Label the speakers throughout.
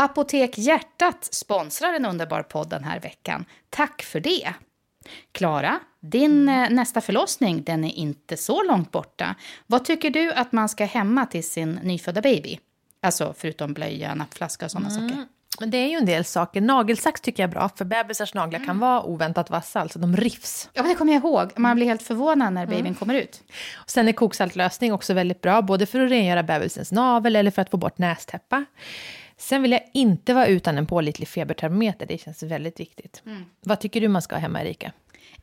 Speaker 1: Apotek Hjärtat sponsrar en underbar podd den här veckan. Tack för det! Klara, din eh, nästa förlossning den är inte så långt borta. Vad tycker du att man ska hemma till sin nyfödda baby? Alltså förutom blöja, nappflaska och sådana saker.
Speaker 2: Men det är ju en del saker. Nagelsax tycker jag är bra, för bebisars naglar kan vara oväntat vassa, alltså de rivs.
Speaker 1: Ja, men det kommer jag ihåg. Man blir helt förvånad när babyn kommer ut.
Speaker 2: Och sen är koksaltlösning också väldigt bra, både för att rengöra bebisens navel eller för att få bort nästäppa. Sen vill jag inte vara utan en pålitlig febertermometer, det känns väldigt viktigt. Vad tycker du man ska ha hemma, Erika?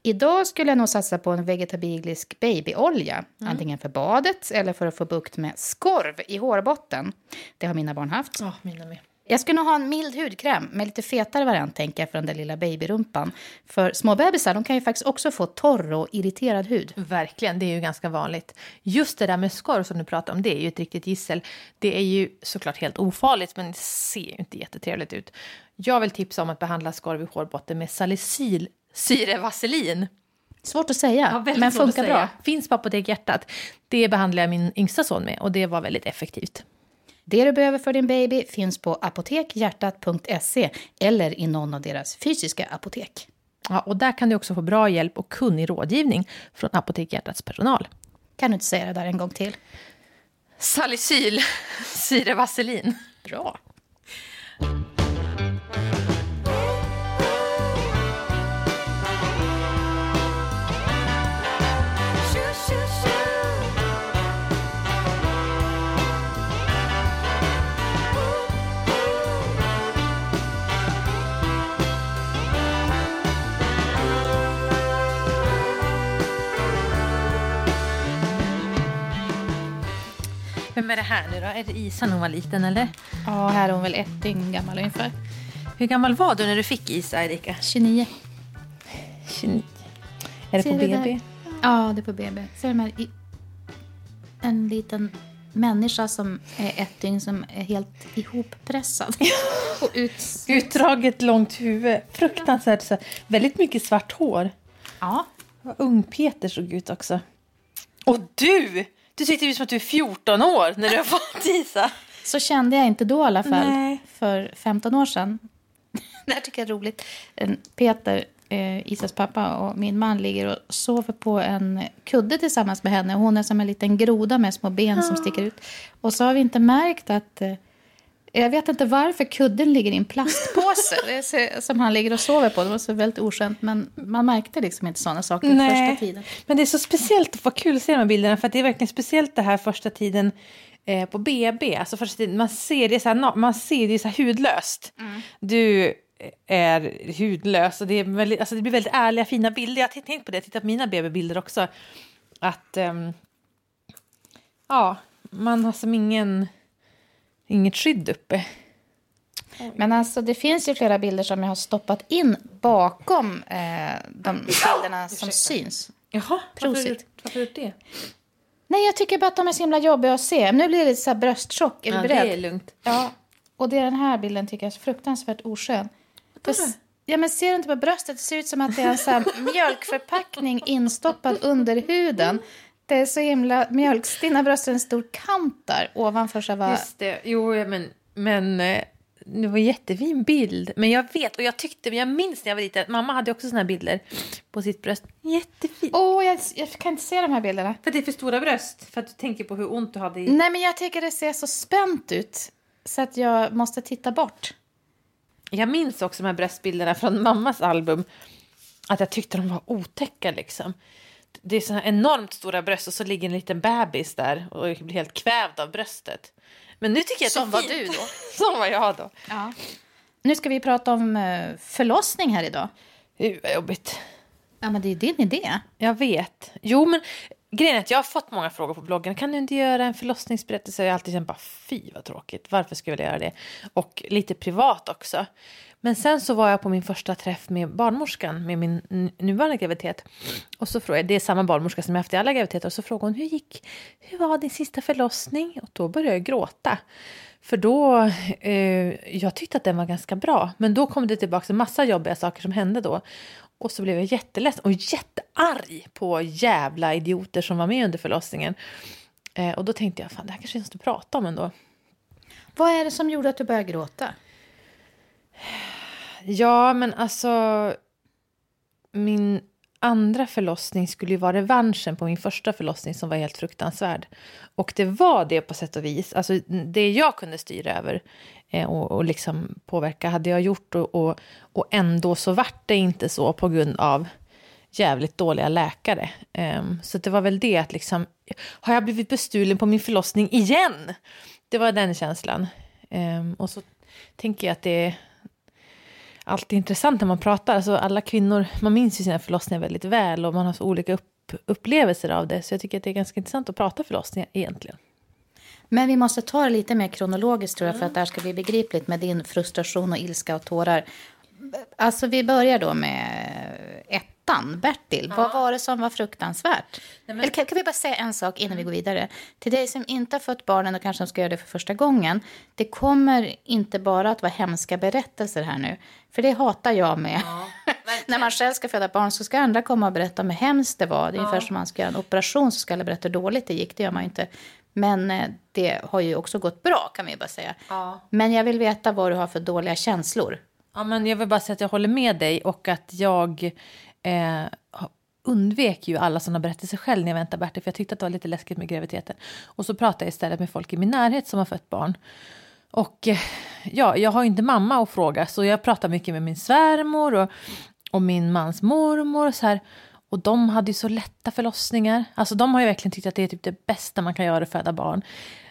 Speaker 1: Idag skulle jag nog satsa på en vegetabilisk babyolja. Antingen för badet eller för att få bukt med skorv i hårbotten. Det har mina barn haft.
Speaker 2: Ja, mina med.
Speaker 1: Jag skulle nog ha en mild hudkräm med lite fetare variant tänker jag för den där lilla babyrumpan. För små bebisar de kan ju faktiskt också få torr och irriterad hud.
Speaker 2: Verkligen, det är ju ganska vanligt. Just det där med skorv som du pratar om, det är ju ett riktigt gissel. Det är ju såklart helt ofarligt, men det ser ju inte jättetrevligt ut. Jag vill tipsa om att behandla skorv i hårbotten med salicyl syrevaselin.
Speaker 1: Svårt att säga,
Speaker 2: väldigt
Speaker 1: men funkar bra.
Speaker 2: Finns på Apotek Hjärtat. Det behandlar jag min yngsta son med och det var väldigt effektivt.
Speaker 1: Det du behöver för din baby finns på apotekhjärtat.se eller i någon av deras fysiska apotek.
Speaker 2: Ja, och där kan du också få bra hjälp och kunnig rådgivning från Apotek Hjärtats personal.
Speaker 1: Kan du inte säga det där en gång till?
Speaker 2: Salicyl syrevaselin.
Speaker 1: Bra.
Speaker 2: Vem är det här nu då? Är det Isa när hon var liten eller?
Speaker 1: Ja, här är hon väl ett dygn gammal ungefär.
Speaker 2: Hur gammal var du när du fick Isa, Erika?
Speaker 1: 29.
Speaker 2: 29. Är det
Speaker 1: Ser
Speaker 2: på BB?
Speaker 1: där? Ja, det är på BB. Ser du med i en liten människa som är ett dygn som är helt ihoppressad. och ut...
Speaker 2: Utdraget långt huvud. Fruktansvärt. Så här, väldigt mycket svart hår.
Speaker 1: Ja.
Speaker 2: Vad ung Peter såg ut också. Och du! Du ser ut som att du är 14 år när du har fått Isa.
Speaker 1: Så kände jag inte då i alla fall,
Speaker 2: Nej.
Speaker 1: för 15 år sedan. det här tycker jag är roligt. Peter, eh, Isas pappa, och min man ligger och sover på en kudde tillsammans med henne. Hon är som en liten groda med små ben som sticker ut. Och så har vi inte märkt att... Eh, jag vet inte varför kudden ligger i en plastpåse är så, som han ligger och sover på. Det var så väldigt oskönt, men man märkte liksom inte sådana saker första tiden.
Speaker 2: men det är så speciellt vad kul att se de här bilderna för det är verkligen speciellt det här första tiden eh, på BB. Alltså första tiden, man ser det så här, man ser det så här hudlöst. Du är hudlös och det, är väldigt, alltså det blir väldigt ärliga fina bilder. Jag har tänkt på det, jag har tittat på mina BB-bilder också. Att ehm, ja, man har som ingen, inget skydd uppe.
Speaker 1: Men alltså, det finns ju flera bilder som jag har stoppat in bakom eh, de bilderna som syns.
Speaker 2: Jaha,
Speaker 1: Prosit.
Speaker 2: Varför har du det?
Speaker 1: Nej, jag tycker bara att de är så himla jobbiga att se. Nu blir det lite så här brösttjock. Är du
Speaker 2: Ja, det
Speaker 1: beredd?
Speaker 2: är lugnt.
Speaker 1: Ja, och det är den här bilden tycker jag är fruktansvärt oskön. Ja, men ser du inte på bröstet? Det ser ut som att det är en så mjölkförpackning instoppad under huden. Det är så himla mjölkstinna bröst och en stor kant där ovanför själva...
Speaker 2: Just det. Jo, men, men eh, det var en jättefin bild. Men jag vet, och jag tyckte, jag minns när jag var liten, mamma hade också såna här bilder på sitt bröst. Jättefint.
Speaker 1: Åh, jag, jag kan inte se de här bilderna.
Speaker 2: För det är för stora bröst, för att du tänker på hur ont du hade i...
Speaker 1: Nej, men jag tycker det ser så spänt ut. Så att jag måste titta bort.
Speaker 2: Jag minns också de här bröstbilderna från mammas album. Att jag tyckte de var otäcka liksom. Det är så enormt stora bröst och så ligger en liten bebis där och blir helt kvävd av bröstet. Men nu tycker jag att
Speaker 1: Som var du då?
Speaker 2: Som var jag då.
Speaker 1: Ja. Nu ska vi prata om eh, förlossning här idag.
Speaker 2: Gud vad jobbigt.
Speaker 1: Ja, men det är din idé.
Speaker 2: Jag vet. Jo, men grejen är att jag har fått många frågor på bloggen. Kan du inte göra en förlossningsberättelse? Jag har alltid känt bara fy vad tråkigt. Varför skulle jag vilja göra det? Och lite privat också. Men sen så var jag på min första träff med barnmorskan med min nuvarande graviditet. Och så frågade jag, det är samma barnmorska som jag haft i alla graviditeter. Och så frågade hon, hur gick, hur var din sista förlossning? Och då började jag gråta. För då, eh, jag tyckte att den var ganska bra. Men då kom det tillbaka en massa jobbiga saker som hände då. Och så blev jag jätteledsen och jättearg på jävla idioter som var med under förlossningen. Eh, och då tänkte jag, fan det här kanske jag måste prata om ändå.
Speaker 1: Vad är det som gjorde att du började gråta?
Speaker 2: Ja, men alltså... Min andra förlossning skulle ju vara revanschen på min första förlossning som var helt fruktansvärd. Och det var det på sätt och vis. Alltså det jag kunde styra över Eh, och, och liksom påverka hade jag gjort och, och, och ändå så vart det inte så på grund av jävligt dåliga läkare. Um, så det var väl det att liksom, har jag blivit bestulen på min förlossning igen? Det var den känslan. Um, och så tänker jag att det är alltid intressant när man pratar. Alltså alla kvinnor, man minns ju sina förlossningar väldigt väl och man har så olika upp, upplevelser av det. Så jag tycker att det är ganska intressant att prata förlossningar egentligen.
Speaker 1: Men vi måste ta det lite mer kronologiskt tror jag för att det här ska bli begripligt med din frustration och ilska och tårar. Alltså vi börjar då med ettan, Bertil. Ja. Vad var det som var fruktansvärt? Nej, men... Eller kan, kan, vi bara säga en sak innan vi går vidare? Till dig som inte har fött barnen och kanske ska göra det för första gången. Det kommer inte bara att vara hemska berättelser här nu. För det hatar jag med. Ja, När man själv ska föda barn så ska andra komma och berätta om hur hemskt det var. Det är ja. ungefär som man ska göra en operation så ska alla berätta hur dåligt det gick. Det gör man ju inte. Men eh, det har ju också gått bra kan vi bara säga. Ja. Men jag vill veta vad du har för dåliga känslor.
Speaker 2: Ja, men jag vill bara säga att jag håller med dig och att jag eh, undvek ju alla sådana berättelser själv när jag väntade Bertil för jag tyckte att det var lite läskigt med graviditeten. Och så pratade jag istället med folk i min närhet som har fött barn. Och eh, ja, jag har inte mamma att fråga så jag pratar mycket med min svärmor och, och min mans mormor och så här. Och de hade ju så lätta förlossningar. Alltså de har ju verkligen tyckt att det är typ det bästa man kan göra att föda barn.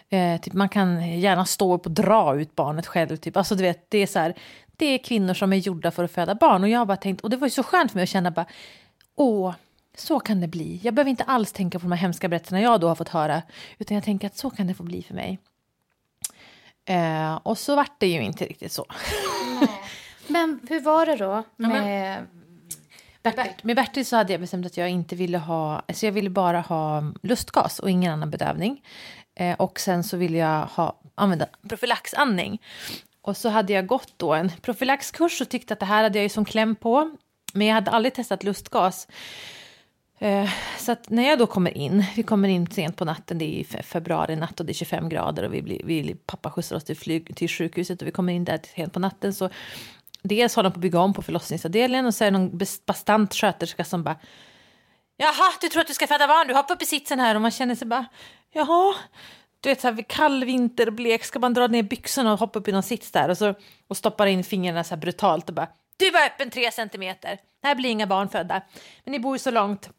Speaker 2: Eh, typ man kan gärna stå upp och dra ut barnet själv. Typ. Alltså du vet, det är så här, det är kvinnor som är gjorda för att föda barn. Och jag har bara tänkt, och det var ju så skönt för mig att känna bara, åh, så kan det bli. Jag behöver inte alls tänka på de här hemska berättelserna jag då har fått höra, utan jag tänker att så kan det få bli för mig. Eh, och så vart det ju inte riktigt så.
Speaker 1: Men hur var det då med
Speaker 2: Bert. Med Bertil så hade jag bestämt att jag inte ville ha, alltså jag ville bara ha lustgas och ingen annan bedövning. Eh, och sen så ville jag ha, använda profylaxandning. Och så hade jag gått då en profylaxkurs och tyckte att det här hade jag ju som kläm på. Men jag hade aldrig testat lustgas. Eh, så att när jag då kommer in, vi kommer in sent på natten, det är februari natt och det är 25 grader och vi blir, vi, pappa skjutsar oss till, flyg, till sjukhuset och vi kommer in där sent på natten så dels håller de på att bygga om på förlossningsavdelningen och så är det någon bastant sköterska som bara Jaha, du tror att du ska föda barn, du hoppar upp i sitsen här och man känner sig bara Jaha, du vet så här, kall vinter, blek, ska man dra ner byxorna och hoppa upp i någon sits där och, så, och stoppar in fingrarna så här brutalt och bara du var öppen tre centimeter, här blir inga barn födda. Men ni bor ju så långt,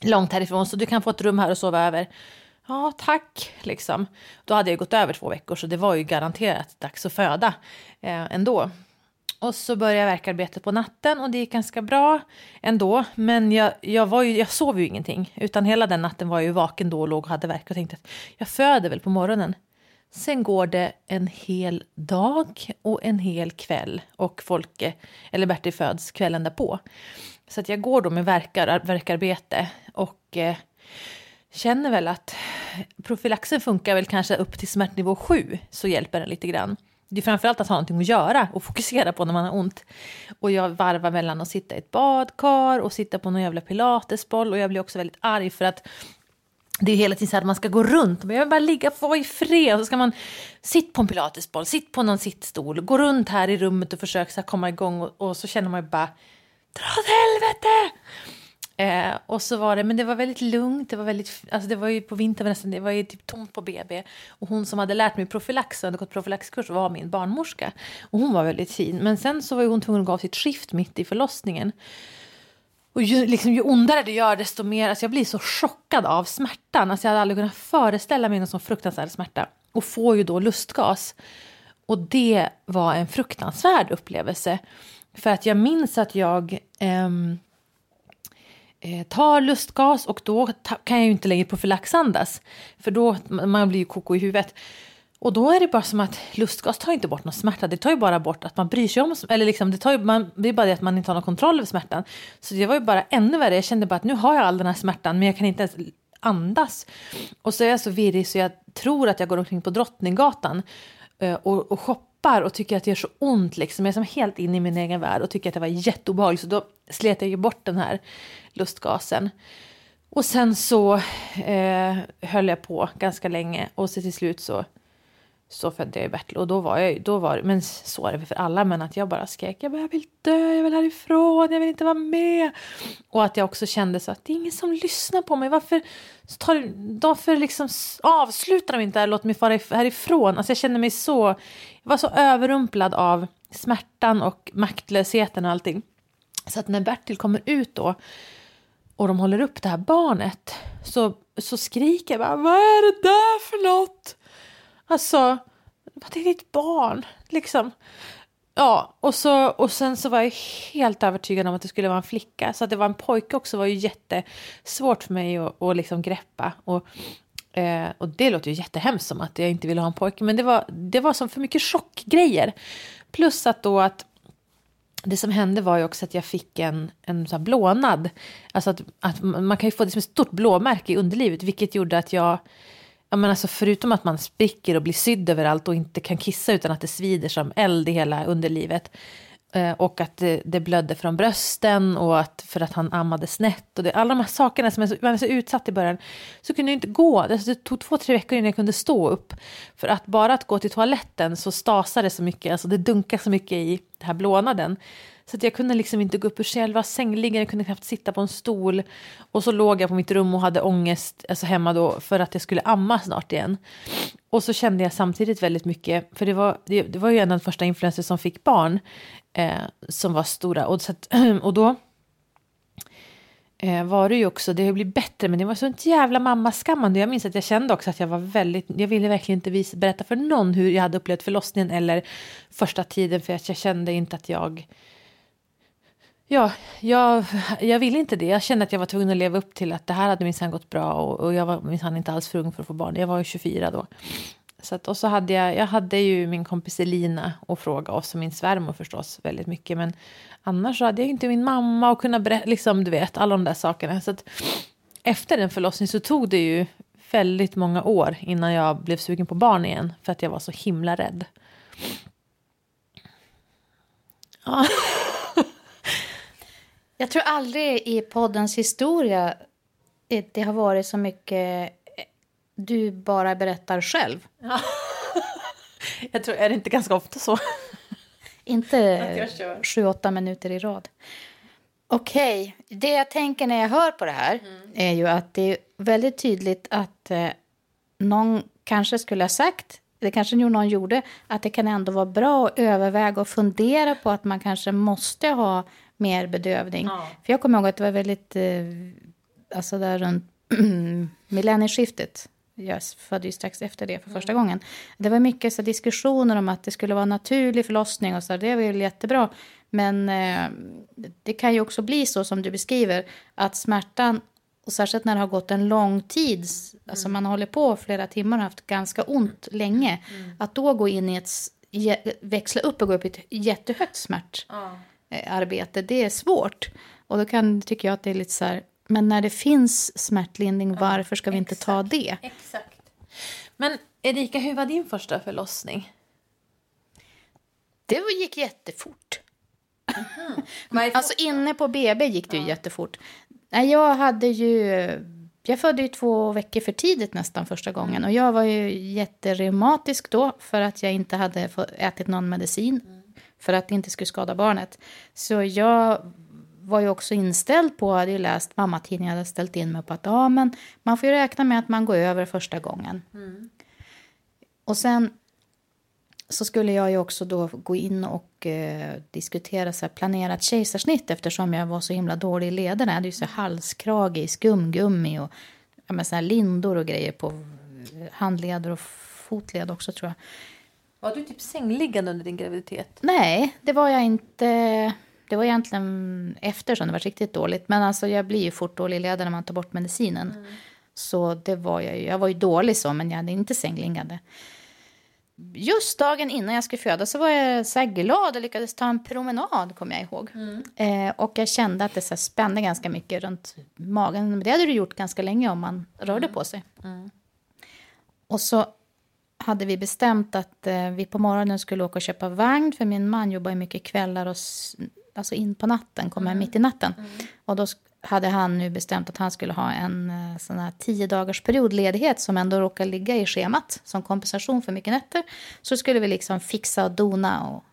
Speaker 2: långt härifrån så du kan få ett rum här och sova över. Ja, tack, liksom. Då hade jag gått över två veckor så det var ju garanterat dags att föda eh, ändå. Och så började verkarbetet på natten och det gick ganska bra ändå. Men jag, jag, var ju, jag sov ju ingenting. Utan hela den natten var jag ju vaken då och låg och hade verk och tänkte att jag föder väl på morgonen. Sen går det en hel dag och en hel kväll och Folke, eller Bertil föds kvällen därpå. Så att jag går då med verkar, verkarbete och eh, känner väl att profylaxen funkar väl kanske upp till smärtnivå 7 så hjälper den lite grann det är framförallt att ha någonting att göra och fokusera på när man har ont. Och jag varvar mellan att sitta i ett badkar och sitta på någon jävla pilatesboll och jag blir också väldigt arg för att det är hela tiden så att man ska gå runt. Men jag vill bara ligga, och vara i fred. Och så ska man sitta på en pilatesboll, sitta på någon sittstol, gå runt här i rummet och försöka komma igång. Och, och så känner man ju bara, dra åt helvete! Eh, och så var det, men det var väldigt lugnt, det var väldigt, alltså det var ju på vintern nästan, det var ju typ tomt på BB. Och hon som hade lärt mig profylax, hade gått profylaxkurs, var min barnmorska. Och hon var väldigt fin, men sen så var ju hon tvungen att gå av sitt skift mitt i förlossningen. Och ju, liksom, ju ondare det gör, desto mer, alltså jag blir så chockad av smärtan. Alltså jag hade aldrig kunnat föreställa mig någon sån fruktansvärd smärta. Och får ju då lustgas. Och det var en fruktansvärd upplevelse. För att jag minns att jag ehm, eh, tar lustgas och då kan jag ju inte längre profylaxandas. För då man blir ju koko i huvudet. Och då är det bara som att lustgas tar inte bort någon smärta. Det tar ju bara bort att man bryr sig om, eller liksom det, tar ju, man, det är bara det att man inte har någon kontroll över smärtan. Så det var ju bara ännu värre. Jag kände bara att nu har jag all den här smärtan men jag kan inte ens andas. Och så är jag så virrig så jag tror att jag går omkring på Drottninggatan Eh, och, och shoppar och tycker att det gör så ont. Liksom. Jag är som helt inne i min egen värld och tycker att det var jätteobehagligt. Så då slet jag ju bort den här lustgasen. Och sen så eh, höll jag på ganska länge och så till slut så, så födde jag Bertil och då var jag då var men så är det för alla, men att jag bara skrek, jag, bara, jag vill dö, jag vill härifrån, jag vill inte vara med. Och att jag också kände så att det är ingen som lyssnar på mig, varför, tar, varför liksom avslutar de inte här, låt mig fara härifrån. Alltså jag kände mig så, jag var så överrumplad av smärtan och maktlösheten och allting. Så att när Bertil kommer ut då och de håller upp det här barnet så, så skriker jag bara, vad är det där för något? Alltså, det är ditt barn, liksom. Ja, och, så, och sen så var jag helt övertygad om att det skulle vara en flicka. Så att det var en pojke också var ju jättesvårt för mig att, att liksom greppa. Och, eh, och det låter ju jättehemskt som att jag inte ville ha en pojke. Men det var, det var som för mycket chockgrejer. Plus att då att det som hände var ju också att jag fick en, en så blånad. Alltså att, att man kan ju få det som ett stort blåmärke i underlivet. Vilket gjorde att jag ja, men alltså förutom att man spricker och blir sydd överallt och inte kan kissa utan att det svider som eld i hela underlivet. Eh, och att det, det, blödde från brösten och att för att han ammade snett. Och det, alla de här sakerna som så, man är så utsatt i början. Så kunde jag inte gå. Alltså, det tog två, tre veckor innan jag kunde stå upp. För att bara att gå till toaletten så stasade det så mycket. Alltså det dunkade så mycket i den här blånaden. Så att jag kunde liksom inte gå upp ur själva sängliggaren, jag kunde knappt sitta på en stol. Och så låg jag på mitt rum och hade ångest alltså hemma då för att jag skulle amma snart igen. Och så kände jag samtidigt väldigt mycket, för det var, det, det var ju en av de första influencers som fick barn eh, som var stora. Och, så att, och då eh, var det ju också, det har blivit bättre, men det var sånt jävla mammaskammande. Jag minns att jag kände också att jag var väldigt, jag ville verkligen inte visa, berätta för någon hur jag hade upplevt förlossningen eller första tiden, för att jag kände inte att jag Ja, jag, jag ville inte det. Jag kände att jag var tvungen att leva upp till att det här hade minsann gått bra och, och jag var minsann inte alls för ung för att få barn. Jag var ju 24 då. Så att, och så hade jag, jag hade ju min kompis Elina att fråga oss och min svärmor förstås väldigt mycket. Men annars så hade jag inte min mamma och kunna berätta, liksom du vet, alla de där sakerna. Så att efter den förlossningen så tog det ju väldigt många år innan jag blev sugen på barn igen. För att jag var så himla rädd.
Speaker 1: Ja. Jag tror aldrig i poddens historia det har varit så mycket du bara berättar själv. Ja.
Speaker 2: Jag tror, är det inte ganska ofta så?
Speaker 1: Inte sju, åtta minuter i rad. Okej, okay. det jag tänker när jag hör på det här mm. är ju att det är väldigt tydligt att eh, någon kanske skulle ha sagt, det kanske någon gjorde, att det kan ändå vara bra att överväga och fundera på att man kanske måste ha mer bedövning. Ja. För jag kommer ihåg att det var väldigt, eh, alltså där runt millennieskiftet. Jag födde ju strax efter det för mm. första mm. gången. Det var mycket så diskussioner om att det skulle vara naturlig förlossning och så. Det var ju jättebra. Men eh, det kan ju också bli så som du beskriver, att smärtan och särskilt när det har gått en lång tid, mm. alltså man håller på flera timmar och haft ganska ont länge, mm. att då gå in i ett, växla upp och gå upp i ett jättehögt smärt. Mm Eh, arbete, det är svårt. Och då kan, tycker jag att det är lite så här, men när det finns smärtlindring, varför ska vi inte ta det?
Speaker 2: Exakt. Men Erika, hur var din första förlossning?
Speaker 1: Det gick jättefort. Mm. alltså inne på BB gick det ju jättefort. Nej, jag hade ju... Jag födde ju två veckor för tidigt nästan första gången. Och jag var ju jättereumatisk då för att jag inte hade ätit någon medicin. För att det inte skulle skada barnet. Så jag var ju också inställd på, hade ju läst mammatidningen, hade ställt in mig på att ja, men man får ju räkna med att man går över första gången. Mm. Och sen så skulle jag ju också då gå in och eh, diskutera så här planerat kejsarsnitt eftersom jag var så himla dålig i lederna. Jag hade ju så halskrage i skumgummi och ja, men så lindor och grejer på handleder och fotled också tror jag.
Speaker 2: Var du typ sängliggande under din graviditet?
Speaker 1: Nej, det var jag inte. Det var egentligen efter som det var riktigt dåligt. Men alltså jag blir ju fort dålig i leder när man tar bort medicinen. Mm. Så det var jag ju. Jag var ju dålig så, men jag hade inte sängliggande. Just dagen innan jag skulle föda så var jag så glad och lyckades ta en promenad, kommer jag ihåg. Mm. Eh, och jag kände att det så spände ganska mycket runt magen. Men det hade det gjort ganska länge om man rörde mm. på sig. Mm. Och så hade vi bestämt att eh, vi på morgonen skulle åka och köpa vagn för min man jobbar mycket kvällar och alltså in på natten, kommer mm. mitt i natten. Mm. Och då hade han nu bestämt att han skulle ha en eh, sån här tio dagars periodledighet som ändå råkar ligga i schemat som kompensation för mycket nätter. Så skulle vi liksom fixa och dona och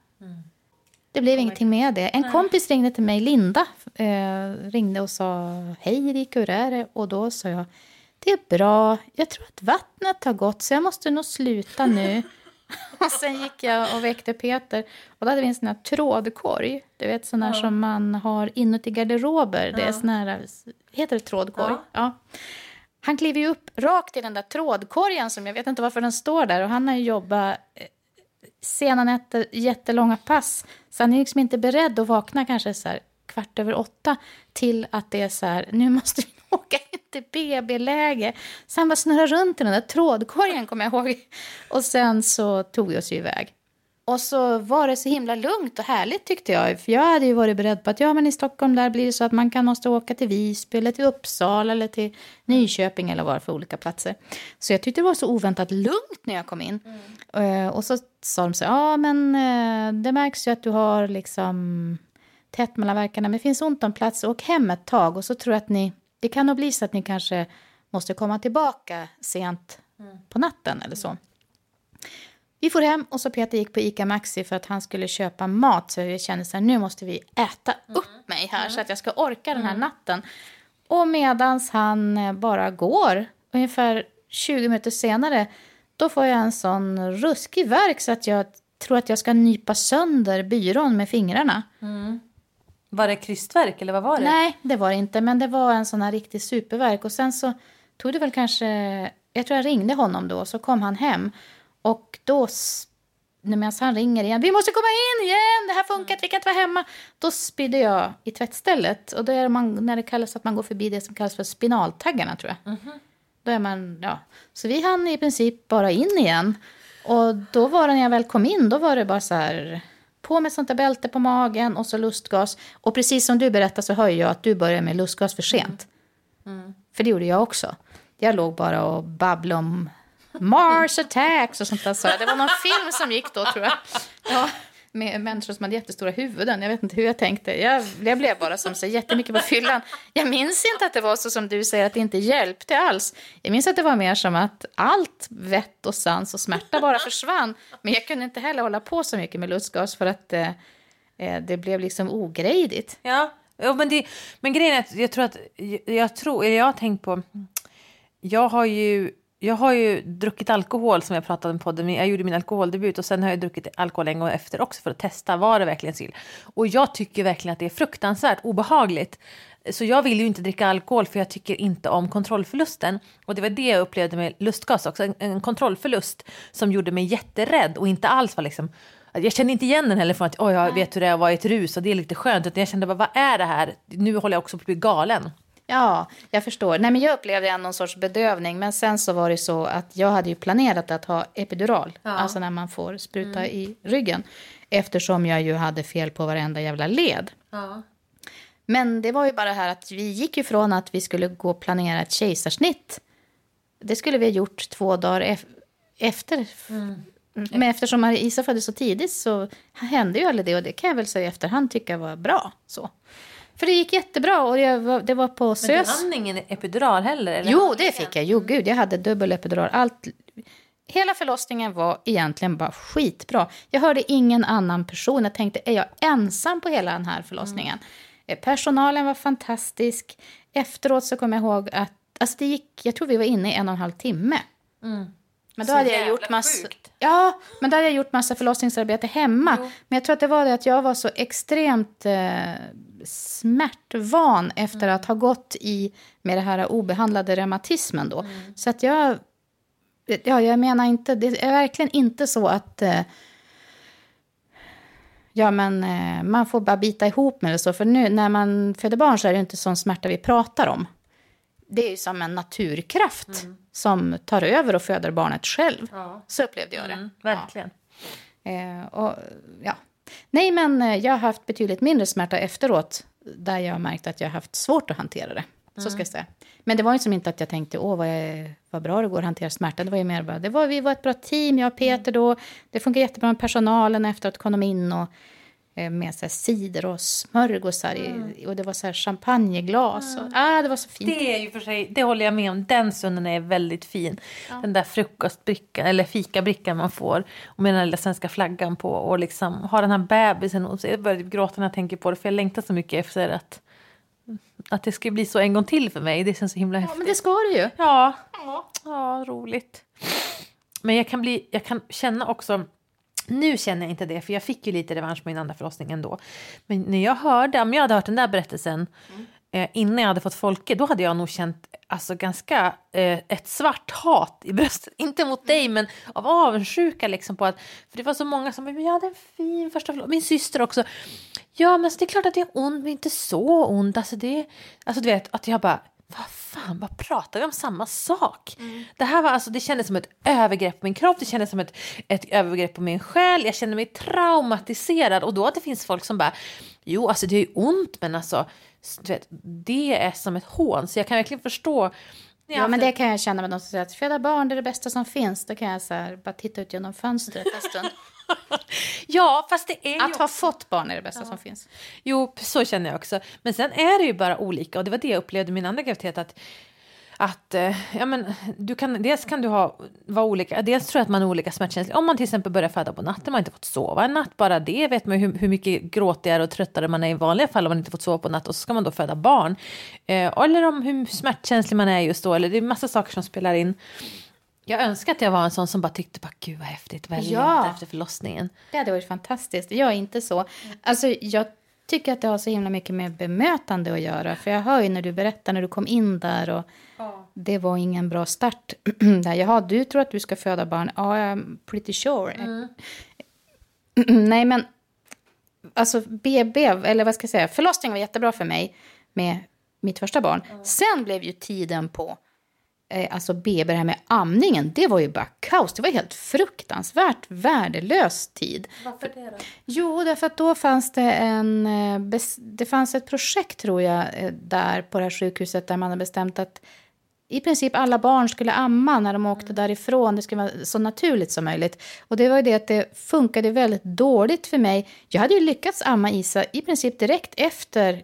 Speaker 1: det blev ingenting med det. En kompis ringde till mig, Linda, eh, ringde och sa hej Erika, hur är det? Och då sa jag det är bra, jag tror att vattnet har gått så jag måste nog sluta nu. och sen gick jag och väckte Peter och då hade vi en sån här trådkorg. Du vet sån här ja. som man har inuti garderober. Det är sån här, heter det trådkorg? Ja. ja. Han kliver ju upp rakt i den där trådkorgen som jag vet inte varför den står där och han har jobbat eh, sena nätter, jättelånga pass. Så han är liksom inte beredd att vakna kanske så kvart över åtta till att det är så här, nu måste vi åka in till BB-läge. Han bara snurrade runt i den där trådkorgen, kommer jag ihåg. Och sen så tog vi oss iväg. Och så var det så himla lugnt och härligt tyckte jag. För jag hade ju varit beredd på att ja, men i Stockholm där blir det så att man kan måste åka till Visby eller till Uppsala eller till Nyköping eller var för olika platser. Så jag tyckte det var så oväntat lugnt när jag kom in. Mm. Uh, och så sa de så ja men uh, det märks ju att du har liksom tätt mellan verkarna, men det finns ont om plats. Åk hem ett tag och så tror jag att ni, det kan nog bli så att ni kanske måste komma tillbaka sent mm. på natten eller så. Vi får hem och så Peter gick på ICA Maxi för att han skulle köpa mat. Så jag kände så här, nu måste vi äta upp mm. mig här mm. så att jag ska orka den här mm. natten. Och medans han eh, bara går, ungefär 20 minuter senare, då får jag en sån ruskig verk så att jag tror att jag ska nypa sönder byrån med fingrarna.
Speaker 2: Mm. Var det krystverk eller vad var det?
Speaker 1: Nej, det var det inte. Men det var en sån här riktig superverk. Och sen så tog det väl kanske... Jag tror jag ringde honom då, så kom han hem. Och då, medan han ringer igen, vi måste komma in igen, det här funkar inte, vi kan inte vara hemma. Då spydde jag i tvättstället. Och då är man, när det kallas att man går förbi det som kallas för spinaltaggarna tror jag. Mm -hmm. Då är man, ja. Så vi hann i princip bara in igen. Och då var det när jag väl kom in, då var det bara så här på med sånt där bälte på magen och så lustgas. Och precis som du berättar så hör jag att du börjar med lustgas för sent. Mm. Mm. För det gjorde jag också. Jag låg bara och babblade om Mars attacks och sånt där. Så det var någon film som gick då tror jag. Ja med människor som hade jättestora huvuden. Jag vet inte hur jag tänkte. Jag, jag blev bara som så jättemycket på fyllan. Jag minns inte att det var så som du säger, att det inte hjälpte alls. Jag minns att det var mer som att allt vett och sans och smärta bara försvann. Men jag kunde inte heller hålla på så mycket med lustgas för att eh, eh det blev liksom ogrejdigt.
Speaker 2: Ja, ja men, det, men grejen är att jag tror att, jag tror, jag har tänkt på, jag har ju jag har ju druckit alkohol som jag pratade om på podden. Jag gjorde min alkoholdebut och sen har jag druckit alkohol en gång efter också för att testa. Var det verkligen sill? Och jag tycker verkligen att det är fruktansvärt obehagligt. Så jag vill ju inte dricka alkohol för jag tycker inte om kontrollförlusten. Och det var det jag upplevde med lustgas också. En, en kontrollförlust som gjorde mig jätterädd och inte alls var liksom jag kände inte igen den heller från att oh, jag vet hur det är att vara i ett rus och det är lite skönt. Utan jag kände bara, vad är det här? Nu håller jag också på att bli galen.
Speaker 1: Ja, jag förstår. Nej, men jag upplevde någon sorts bedövning. Men sen så var det så att jag hade ju planerat att ha epidural. Ja. Alltså när man får spruta mm. i ryggen. Eftersom jag ju hade fel på varenda jävla led. Ja. Men det var ju bara här att vi gick ifrån att vi skulle gå och planera ett kejsarsnitt. Det skulle vi ha gjort två dagar ef efter. Mm. Men eftersom Isa föddes så tidigt så hände ju aldrig det. Och det kan jag väl säga i efterhand tycka var bra. Så. För det gick jättebra och jag, det var på SÖS. Men
Speaker 2: du hann ingen epidural heller? Eller?
Speaker 1: Jo, det fick jag. Jo, gud, jag hade dubbel epidural. Allt, hela förlossningen var egentligen bara skitbra. Jag hörde ingen annan person. Jag tänkte, är jag ensam på hela den här förlossningen? Mm. Personalen var fantastisk. Efteråt så kom jag ihåg att alltså det gick, jag tror vi var inne i en och en halv timme. Mm. Men då så hade jag gjort massa, ja, men då hade jag gjort massa förlossningsarbete hemma. Jo. Men jag tror att det var det att jag var så extremt eh, smärtvan efter mm. att ha gått i med det här obehandlade reumatismen då. Mm. Så att jag, ja, jag menar inte, det är verkligen inte så att eh, ja, men eh, man får bara bita ihop med det så. För nu när man föder barn så är det inte sån smärta vi pratar om. Det är ju som en naturkraft mm. som tar över och föder barnet själv. Ja. Så upplevde jag det. Mm,
Speaker 2: verkligen.
Speaker 1: Ja. Eh, och, ja, Nej, men eh, jag har haft betydligt mindre smärta efteråt. Där jag har märkt att jag har haft svårt att hantera det. Så ska mm. jag säga. Men det var ju som inte att jag tänkte, åh vad, jag, vad bra det går att hantera smärta. Det var ju mer bara, det var, vi var ett bra team, jag och Peter då. Det funkar jättebra med personalen efter att kom in och med så cider och smörgåsar i, och det var så här champagneglas. Och, ah, det var så fint.
Speaker 2: Det är ju för sig, det håller jag med om. Den stunden är väldigt fin. Den där frukostbrickan eller fikabrickan man får och med den lilla svenska flaggan på och liksom ha den här bebisen och så jag börjar typ gråta när jag tänker på det för jag längtar så mycket efter att att det ska bli så en gång till för mig. Det känns så himla
Speaker 1: Ja,
Speaker 2: häftigt.
Speaker 1: men det ska det ju.
Speaker 2: Ja, ja roligt. Men jag kan, bli, jag kan känna också, nu känner jag inte det för jag fick ju lite revansch på min andra förlossning ändå. Men när jag hörde, om jag hade hört den där berättelsen eh, innan jag hade fått Folke, då hade jag nog känt alltså, ganska eh, ett svart hat i bröstet. Inte mot dig men av avundsjuka liksom på att, för det var så många som bara, ja det är en fin första förlossning. Min syster också. Ja men alltså, det är klart att det är ont men inte så ont. Alltså, det, alltså du vet att jag bara, vad fan, vad pratar vi om samma sak? Det här var alltså, det kändes som ett övergrepp på min kropp, det kändes som ett, ett övergrepp på min själ, jag kände mig traumatiserad och då att det finns folk som bara, jo alltså det är ju ont men alltså, du vet, det är som ett hån så jag kan verkligen förstå.
Speaker 1: Ja, men det kan jag känna med de som säger att föda barn det är det bästa som finns. Då kan jag så här, bara titta ut genom fönstret en stund.
Speaker 2: Ja, fast det är ju
Speaker 1: Att ha fått barn är det bästa som finns.
Speaker 2: Jo, så känner jag också. Men sen är det ju bara olika och det var det jag upplevde i min andra graviditet att att eh, ja, men, du kan, dels kan du ha, vara olika, dels tror jag att man är olika smärtkänslig. Om man till exempel börjar föda på natten, man har inte fått sova en natt, bara det vet man ju hur, hur mycket gråtigare och tröttare man är i vanliga fall om man inte fått sova på natt och så ska man då föda barn. Eh, eller om hur smärtkänslig man är just då, eller det är massa saker som spelar in. Jag önskar att jag var en sån som bara tyckte, bara, gud vad häftigt, vad
Speaker 1: Ja.
Speaker 2: efter förlossningen.
Speaker 1: Det hade varit fantastiskt. Jag är inte så. Alltså, jag tycker att det har så himla mycket med bemötande att göra. För jag hör ju när du berättar när du kom in där och det var ingen bra start. där. Jaha, du tror att du ska föda barn? Ja, I'm pretty sure. Nej, men alltså BB, eller vad ska jag säga, förlossningen var jättebra för mig med mitt första barn. Sen blev ju tiden på alltså BB, det här med amningen, det var ju bara kaos. Det var helt fruktansvärt värdelös tid.
Speaker 2: Varför det då?
Speaker 1: Jo, därför att då fanns det en... eh, Det fanns ett projekt, tror jag, eh, där på det här sjukhuset där man hade bestämt att i princip alla barn skulle amma när de åkte därifrån. Det skulle vara så naturligt som möjligt. Och det var ju det att det funkade väldigt dåligt för mig. Jag hade ju lyckats amma Isa i princip direkt efter eh,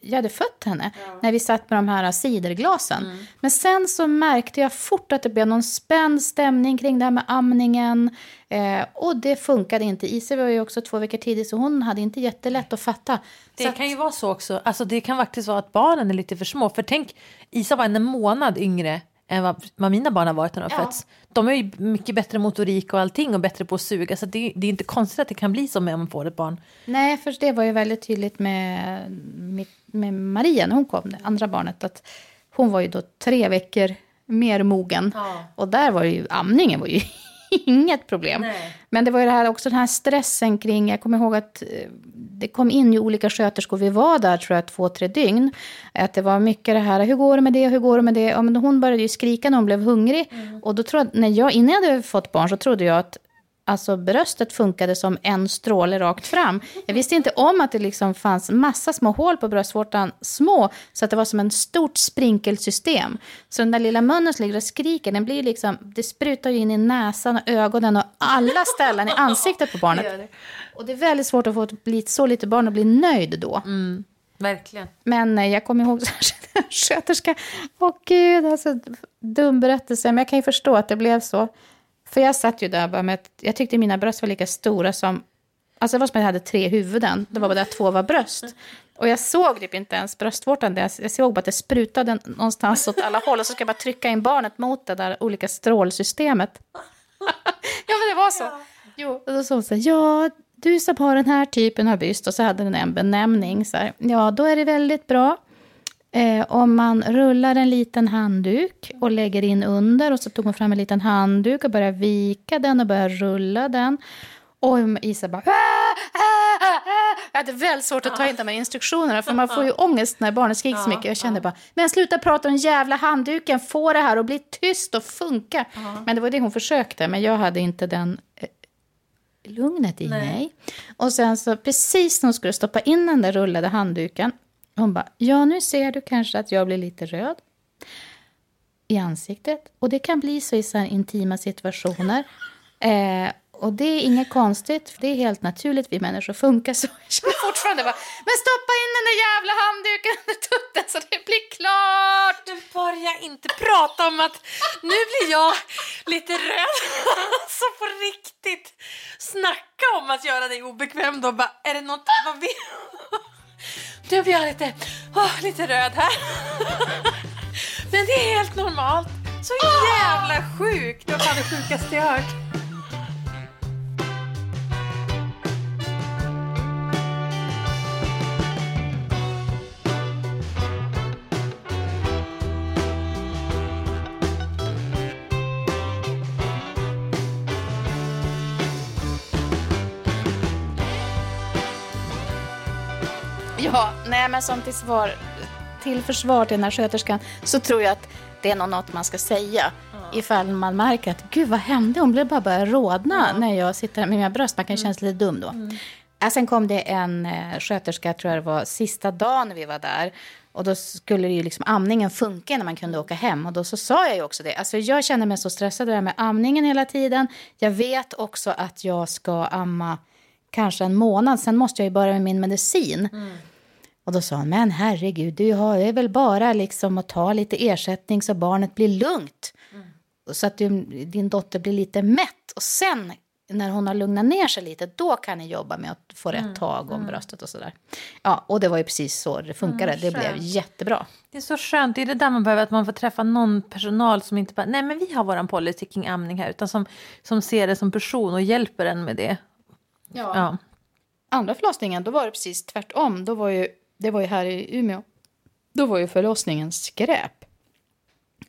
Speaker 1: jag hade fött henne, när vi satt med de här ciderglasen. Men sen så märkte jag fort att det blev någon spänd stämning kring det här med amningen. Eh, och det funkade inte. Isa var ju också två veckor tidigt, så hon hade inte jättelätt att fatta.
Speaker 2: Det
Speaker 1: så att,
Speaker 2: kan ju vara så också. Alltså det kan faktiskt vara att barnen är lite för små. För tänk, Isa var en månad yngre än vad, vad mina barn har varit när de har
Speaker 1: Ja.
Speaker 2: fötts. De är ju mycket bättre motorik och allting och bättre på att suga. Så det, det är inte konstigt att det kan bli så med om man får ett barn.
Speaker 1: Nej, för det var ju väldigt tydligt med, med, med Maria när hon kom, det andra barnet. Att hon var ju då tre veckor mer mogen.
Speaker 2: Ja.
Speaker 1: Och där var ju, amningen var ju inget problem.
Speaker 2: Nej.
Speaker 1: Men det var ju det här, också den här stressen kring, jag kommer ihåg att eh, det kom in ju olika sköterskor, vi var där tror jag två, tre dygn. Att det var mycket det här, hur går det med det, hur går det med det? Ja, men hon började ju skrika när hon blev hungrig. Och då jag, när jag, innan jag hade fått barn så trodde jag att Alltså bröstet funkade som en stråle rakt fram. Jag visste inte om att det liksom fanns massa små hål på bröstvårtan, små, så att det var som en stort sprinkelsystem. Så den där lilla munnen som ligger och skriker, den blir liksom, det sprutar ju in i näsan och ögonen och alla ställen i ansiktet på barnet. Och det är väldigt svårt att få ett så lite barn och bli nöjd då.
Speaker 2: Verkligen.
Speaker 1: Men eh, jag kommer ihåg sköterska. Åh gud, alltså dum berättelse. Men jag kan ju förstå att det blev så. För jag satt ju där bara med, ett- jag tyckte mina bröst var lika stora som, alltså det var som att jag hade tre huvuden. Det var bara det att två var bröst. Och jag såg typ inte ens bröstvårtan. där. Jag såg bara att det sprutade någonstans åt alla håll. Och så ska jag bara trycka in barnet mot det där olika strålsystemet. ja, men det var så. Ja. Jo, och då sa hon så här, ja, du som har den här typen av byst. Och så hade den en benämning. Så här, ja, då är det väldigt bra. Eh, om man rullar en liten handduk och lägger in under och så tog hon fram en liten handduk och började vika den och började rulla den. Och Isa bara... "Ah, ah, ah." Jag hade väldigt svårt att ta in de här instruktionerna för man får ju ångest när barnet skriker så mycket. Jag kände bara, men sluta prata om den jävla handduken, få det här att bli tyst och funka. Men det var det hon försökte, men jag hade inte den eh, lugnet i mig. Och sen så precis när hon skulle stoppa in den där rullade handduken, hon bara, ja nu ser du kanske att jag blir lite röd i ansiktet. Och det kan bli så i så här intima situationer. Eh, Och det är inget konstigt, för det är helt naturligt. Vi människor funkar så. Jag känner fortfarande bara, men stoppa in den där jävla handduken under tutten så det blir klart.
Speaker 2: Du börjar inte prata om att nu blir jag lite röd. Så på riktigt. Snacka om att göra dig obekväm då. Bara, är det något vad vill Nu blir jag lite, åh, lite röd här. Men det är helt normalt. Så jävla sjukt. Det var fan det sjukaste jag hört.
Speaker 1: Ja, nej men som till, svar, till försvar till den här sköterskan så tror jag att det är något man ska säga. Ifall man märker att gud vad hände, hon blev bara börja rodna när jag sitter med mina bröst. Man kan känna sig lite dum då. Äh, sen kom det en eh, sköterska, tror jag det var sista dagen vi var där. Och då skulle ju liksom amningen funka när man kunde åka hem. Och då så sa jag ju också det. Alltså jag känner mig så stressad där med amningen hela tiden. Jag vet också att jag ska amma kanske en månad. Sen måste jag ju börja med min medicin. Och då sa han, men herregud, du har väl bara liksom att ta lite ersättning så barnet blir lugnt. Så att du, din dotter blir lite mätt. Och sen när hon har lugnat ner sig lite, då kan ni jobba med att få rätt tag om bröstet och sådär. Ja, och det var ju precis så det funkade. det blev jättebra.
Speaker 2: Det är så skönt. Det är det där man behöver, att man får träffa någon personal som inte bara, nej men vi har våran policy kring amning här, utan som, som ser det som person och hjälper en med det. Ja.
Speaker 1: Andra förlossningen, då var det precis tvärtom. Då var ju, det var ju här i Umeå. Då var ju förlossningen skräp.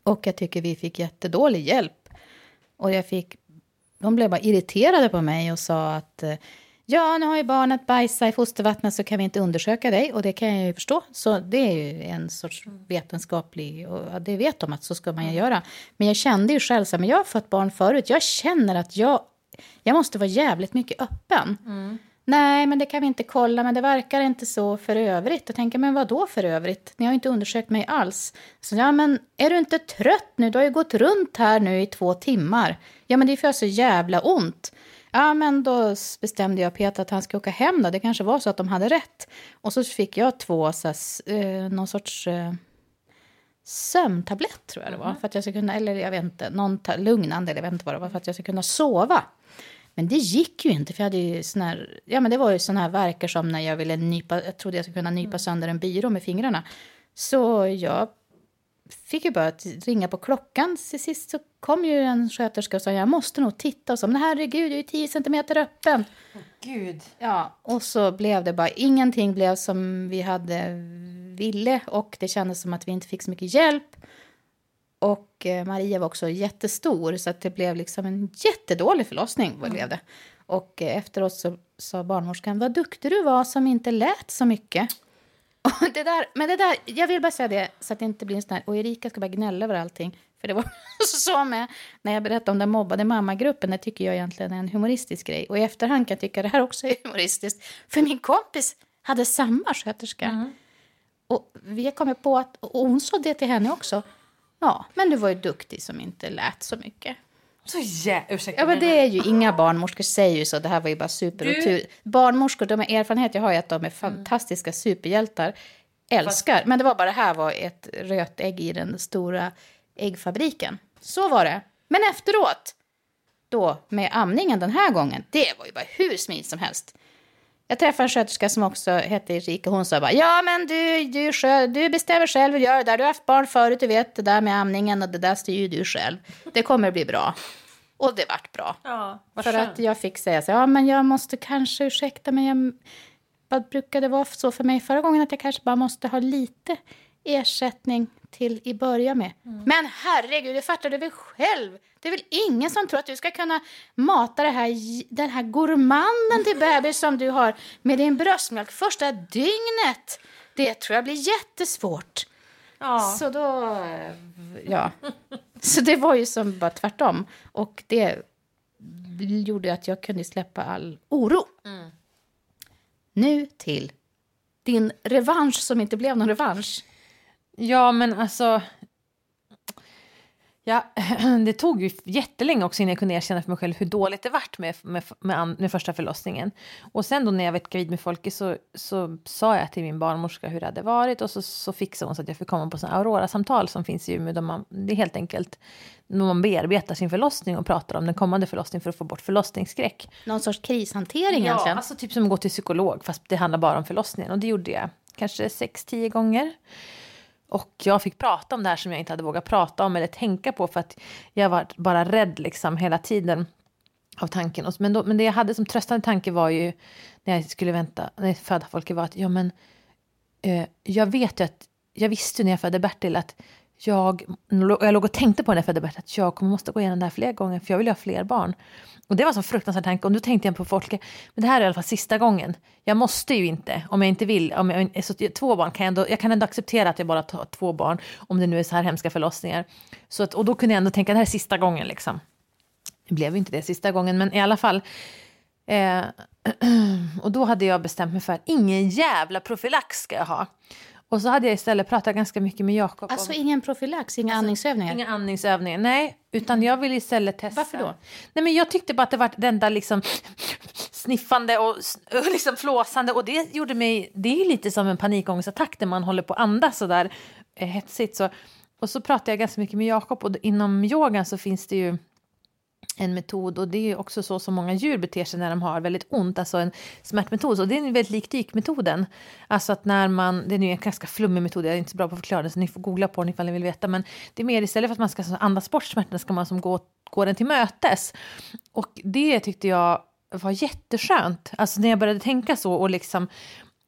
Speaker 1: Och jag tycker vi fick jättedålig hjälp. Och jag fick, de blev bara irriterade på mig och sa att eh, ja, nu har ju barnet bajsat i fostervattnet så kan vi inte undersöka dig. Och det kan jag ju förstå. Så det är ju en sorts vetenskaplig, och det vet de att så ska man ju göra. Men jag kände ju själv så här, men jag har fått barn förut. Jag känner att jag, jag måste vara jävligt mycket öppen. Mm. Nej, men det kan vi inte kolla, men det verkar inte så för övrigt. Jag tänker, men vad då för övrigt? Ni har inte undersökt mig alls. Så, ja, men är du inte trött nu? Du har ju gått runt här nu i två timmar. Ja, men det är för jag så jävla ont. Ja, men då bestämde jag Peter att han ska åka hem då. Det kanske var så att de hade rätt. Och så fick jag två, så här, eh, någon sorts eh, sömntablett tror jag det var. För att jag ska kunna, eller jag vet inte, någon lugnande, eller jag vet inte vad det var, för att jag ska kunna sova. Men det gick ju inte, för jag hade ju sån här, ja men det var ju sån här verkar som när jag ville nypa, jag trodde jag skulle kunna nypa sönder en byrå med fingrarna. Så jag fick ju bara ringa på klockan. Till sist så kom ju en sköterska och sa jag måste nog titta och så, men herregud, jag är ju 10 centimeter öppen.
Speaker 2: Gud.
Speaker 1: Ja, och så blev det bara, ingenting blev som vi hade ville och det kändes som att vi inte fick så mycket hjälp. Och eh, Maria var också jättestor så att det blev liksom en jättedålig förlossning. Vad blev det. Och eh, efteråt så sa barnmorskan, vad duktig du var som inte lät så mycket. Och det där, men det där, jag vill bara säga det så att det inte blir en sån här, och Erika ska bara gnälla över allting. För det var så med när jag berättade om den mobbade mammagruppen, det tycker jag egentligen är en humoristisk grej. Och i efterhand kan jag tycka det här också är humoristiskt. För min kompis hade samma sköterska. Och vi kommit på att, och hon sa det till henne också. Ja, men du var ju duktig som inte lät så mycket.
Speaker 2: Så jä... Ursäkta.
Speaker 1: Ja, men det är ju inga barnmorskor säger ju så. Det här var ju bara super och
Speaker 2: Du-.
Speaker 1: Barnmorskor, de erfarenhet. Jag har ju att de är fantastiska superhjältar. Älskar. Men det var bara det här var ett rött ägg i den stora äggfabriken. Så var det. Men efteråt, då med amningen den här gången, det var ju bara hur smidigt som helst. Jag träffade en sköterska som också hette Erika. Hon sa bara, ja men du, du, du bestämmer själv hur du gör det där. Du har haft barn förut, du vet det där med amningen och det där styr ju du själv. Det kommer bli bra. Och det vart bra.
Speaker 2: Ja,
Speaker 1: För
Speaker 2: skönt.
Speaker 1: att jag fick säga så, ja men jag måste kanske, ursäkta men jag, vad brukade det vara så för mig förra gången att jag kanske bara måste ha lite ersättning till i början med. Men herregud, det fattar du väl själv? Det är väl ingen som tror att du ska kunna mata här, den här gourmanden till bebis som du har med din bröstmjölk första dygnet. Det tror jag blir jättesvårt.
Speaker 2: Ja.
Speaker 1: Så då, ja. Så det var ju som bara tvärtom. Och det gjorde att jag kunde släppa all oro. Nu till din revansch som inte blev någon revansch.
Speaker 2: Ja, men alltså... Ja, det tog ju jättelänge också innan jag kunde erkänna för mig själv hur dåligt det vart med, med, med, med första förlossningen. Och sen då när jag var gravid med Folke så, så sa jag till min barnmorska hur det hade varit och så, så fixade hon så att jag fick komma på sådana Aurora-samtal som finns i Umeå. Man, det är helt enkelt när man bearbetar sin förlossning och pratar om den kommande förlossningen för att få bort förlossningsskräck.
Speaker 1: Någon sorts krishantering
Speaker 2: ja,
Speaker 1: egentligen?
Speaker 2: alltså typ som att gå till psykolog fast det handlar bara om förlossningen. Och det gjorde jag kanske sex, tio gånger. Och jag fick prata om det här som jag inte hade vågat prata om eller tänka på för att jag var bara rädd liksom hela tiden av tanken. Men, då, men det jag hade som tröstande tanke var ju när jag skulle vänta, när jag födde folket var att ja men eh, jag vet ju att, jag visste när jag födde Bertil att jag, jag låg och tänkte på när jag födde Bertil att jag kommer måste gå igenom det här fler gånger för jag vill ha fler barn. Och det var så fruktansvärd tanke. Och nu tänkte jag på folk, men det här är i alla fall sista gången. Jag måste ju inte, om jag inte vill. Om jag, så två barn kan jag, ändå, jag kan ändå acceptera att jag bara tar två barn, om det nu är så här hemska förlossningar. Så att, och då kunde jag ändå tänka, det här är sista gången liksom. Det blev ju inte det sista gången, men i alla fall. Eh, och då hade jag bestämt mig för att ingen jävla profylax ska jag ha. Och så hade jag istället pratat ganska mycket med Jakob.
Speaker 1: Alltså om... ingen profylax, inga alltså, andningsövningar?
Speaker 2: Inga andningsövningar, nej. Utan jag ville istället testa.
Speaker 1: Varför då?
Speaker 2: Nej men jag tyckte bara att det var det enda liksom sniffande och, och liksom flåsande. Och det gjorde mig, det är lite som en panikångestattack när man håller på att andas sådär eh, hetsigt. Så. Och så pratade jag ganska mycket med Jakob och inom yogan så finns det ju en metod och det är också så som många djur beter sig när de har väldigt ont, alltså en smärtmetod. Och det är väldigt lik dykmetoden. Alltså att när man, det är nu en ganska flummig metod, jag är inte så bra på att förklara den så ni får googla på den ifall ni vill veta. Men det är mer istället för att man ska andas bort smärtan ska man som gå, gå den till mötes. Och det tyckte jag var jätteskönt. Alltså när jag började tänka så och liksom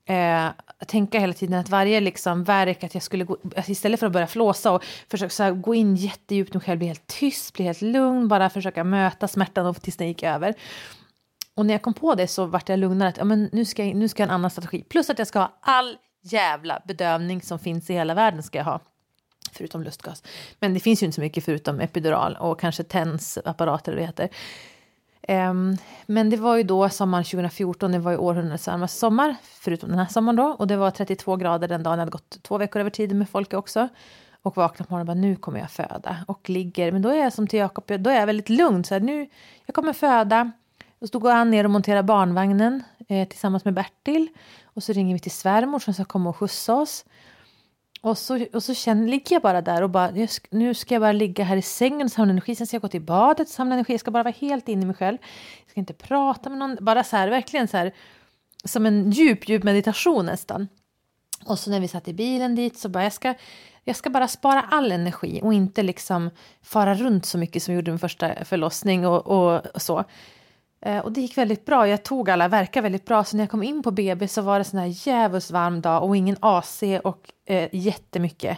Speaker 2: eh, tänka hela tiden att varje liksom verk, att jag skulle gå, istället för att börja flåsa och försöka så här, gå in jättedjupt i mig själv, bli helt tyst, bli helt lugn, bara försöka möta smärtan och tills den gick över. Och när jag kom på det så vart jag lugnare, att ja, men nu, ska jag, nu ska jag ha en annan strategi. Plus att jag ska ha all jävla bedövning som finns i hela världen ska jag ha. Förutom lustgas. Men det finns ju inte så mycket förutom epidural och kanske tensapparater, det heter. Um, men det var ju då sommaren 2014, det var ju århundradets varmaste sommar, förutom den här sommaren då. Och det var 32 grader den dagen, jag hade gått två veckor över tiden med folk också. Och vaknade på morgonen och bara, nu kommer jag föda. Och ligger, men då är jag som till Jakob, då är jag väldigt lugn. Så här, nu, jag kommer föda. Och så går han ner och monterar barnvagnen eh, tillsammans med Bertil. Och så ringer vi till svärmor som ska komma och skjutsa oss. Och så, och så känner, ligger jag bara där och bara, nu ska jag bara ligga här i sängen och samla energi. Sen ska jag gå till badet och samla energi. Jag ska bara vara helt inne i mig själv. Jag ska inte prata med någon. Bara så här, verkligen så här, som en djup, djup meditation nästan. Och så när vi satt i bilen dit så bara, jag ska, jag ska bara spara all energi och inte liksom fara runt så mycket som jag gjorde min första förlossning och, och, och så. Eh, och det gick väldigt bra. Jag tog alla verkar väldigt bra. Så när jag kom in på BB så var det sån här djävulskt varm dag och ingen AC och eh, jättemycket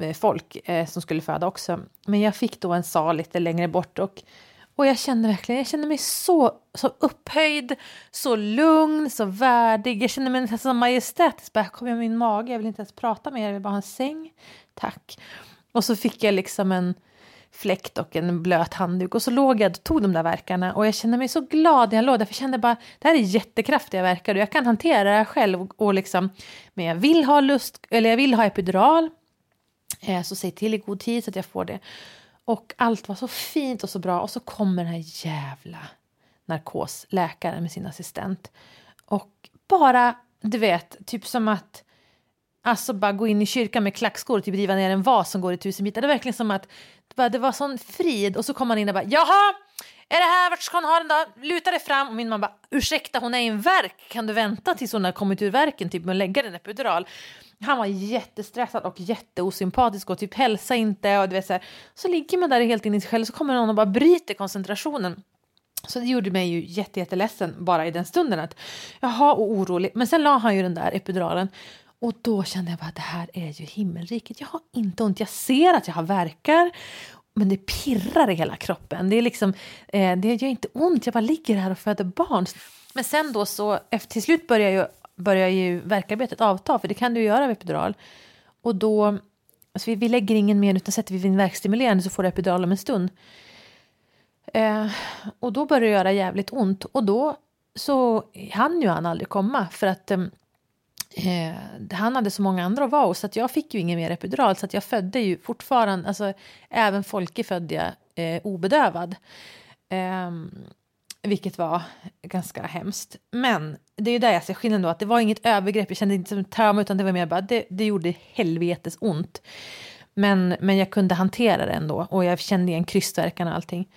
Speaker 2: eh, folk eh, som skulle föda också. Men jag fick då en sal lite längre bort och, och jag kände verkligen, jag kände mig så, så upphöjd, så lugn, så värdig. Jag kände mig nästan så majestätisk. Bara, kommer jag med min mage, jag vill inte ens prata med er, jag vill bara ha en säng. Tack. Och så fick jag liksom en fläkt och en blöt handduk. Och så låg jag och tog de där verkarna och jag kände mig så glad när jag låg där. För jag kände bara, det här är jättekraftiga verkar och jag kan hantera det här själv. Och liksom, men jag vill ha lust, eller jag vill ha epidural. Eh, så säg till i god tid så att jag får det. Och allt var så fint och så bra. Och så kommer den här jävla narkosläkaren med sin assistent. Och bara, du vet, typ som att Alltså bara gå in i kyrkan med klackskor och typ riva ner en vas som går i tusen bitar. Det var verkligen som att det var sån frid och så kom man in och bara jaha, är det här, vart ska hon ha den då? Luta dig fram och min mamma bara ursäkta hon är i en verk, kan du vänta tills hon har kommit ur verken typ med att lägga den epidural? Han var jättestressad och jätteosympatisk och typ hälsa inte och du vet så här. Så ligger man där helt inne i sig själv så kommer någon och bara bryter koncentrationen. Så det gjorde mig ju jätteledsen bara i den stunden att jaha och orolig. Men sen la han ju den där epiduralen och då kände jag bara det här är ju himmelriket. Jag har inte ont. Jag ser att jag har verkar men det pirrar i hela kroppen. Det, är liksom, eh, det gör inte ont, jag bara ligger här och föder barn. Men sen då så, efter, till slut börjar ju, börjar ju verkarbetet avta, för det kan du göra vid epidural. Och då, alltså vi, vi lägger ingen mer utan sätter vi en verkstimulerande så får du epidural om en stund. Eh, och då börjar det göra jävligt ont och då så hann ju han aldrig komma för att eh, eh, han hade så många andra att vara hos så att jag fick ju ingen mer epidural. Så att jag födde ju fortfarande, alltså även Folke födde jag eh, obedövad. Eh, vilket var ganska hemskt. Men det är ju där jag ser skillnaden då, att det var inget övergrepp, jag kände inte som trauma, utan det var mer bara, det, det gjorde helvetes ont. Men, men jag kunde hantera det ändå och jag kände igen krystvärkan och allting.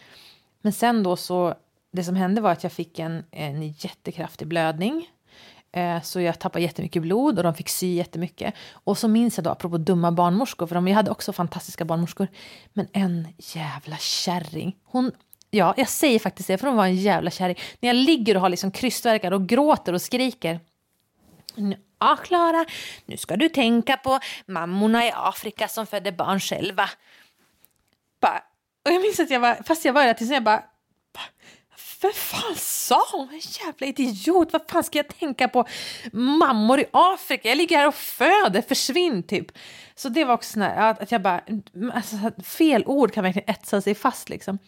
Speaker 2: Men sen då så, det som hände var att jag fick en, en jättekraftig blödning. Eh, så jag tappade jättemycket blod och de fick sy jättemycket. Och så minns jag då, apropå dumma barnmorskor, för de, jag hade också fantastiska barnmorskor. Men en jävla kärring. Hon, ja, jag säger faktiskt det, för hon var en jävla kärring. När jag ligger och har liksom krystvärkar och gråter och skriker. Ja, Klara, nu ska du tänka på mammorna i Afrika som födde barn själva. Bara, och jag minns att jag var, fast jag var där tills jag bara, för fan sa hon? En jävla idiot, vad fan ska jag tänka på? Mammor i Afrika, jag ligger här och föder, försvinn typ. Så det var också sån att jag bara, alltså, fel ord kan verkligen etsa sig fast liksom.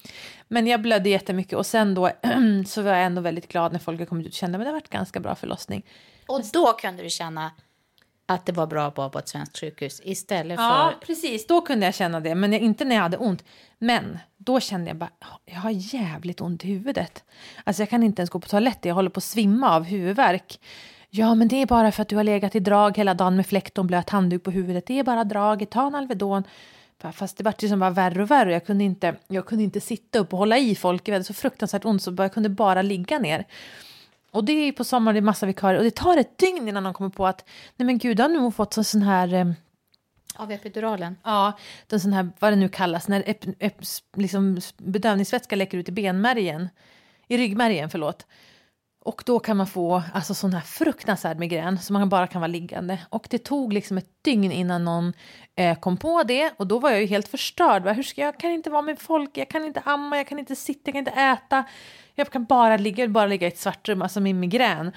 Speaker 2: Men jag blödde jättemycket och sen då så var jag ändå väldigt glad när folk kom ut och kände att det har varit ganska bra förlossning.
Speaker 1: Och då kunde du känna att det var bra att vara på ett svenskt sjukhus istället för...
Speaker 2: Ja, precis. Då kunde jag känna det, men inte när jag hade ont. Men då kände jag bara, jag har jävligt ont i huvudet. Alltså jag kan inte ens gå på toaletten, jag håller på att svimma av huvudvärk. Ja, men det är bara för att du har legat i drag hela dagen med fläkt och blöt handduk på huvudet. Det är bara draget, ta en Alvedon. Fast det var liksom bara värre och värre. Jag kunde inte, jag kunde inte sitta upp och hålla i folk. Jag hade så fruktansvärt ont så jag kunde bara ligga ner. Och det är på sommaren, det är massa vikarier och det tar ett dygn innan de kommer på att nej men gud, har nu fått en sån här eh,
Speaker 1: av epiduralen?
Speaker 2: Ja, den sån här, vad det nu kallas, när ep, ep, liksom bedövningsvätska läcker ut i benmärgen, i ryggmärgen, förlåt. Och då kan man få alltså, sån här fruktansvärd migrän så man bara kan vara liggande. Och det tog liksom ett dygn innan någon eh, kom på det och då var jag ju helt förstörd. Hur ska jag, jag kan inte vara med folk, jag kan inte amma, jag kan inte sitta, jag kan inte äta. Jag kan bara ligga, bara ligga i ett svart rum, alltså min migrän.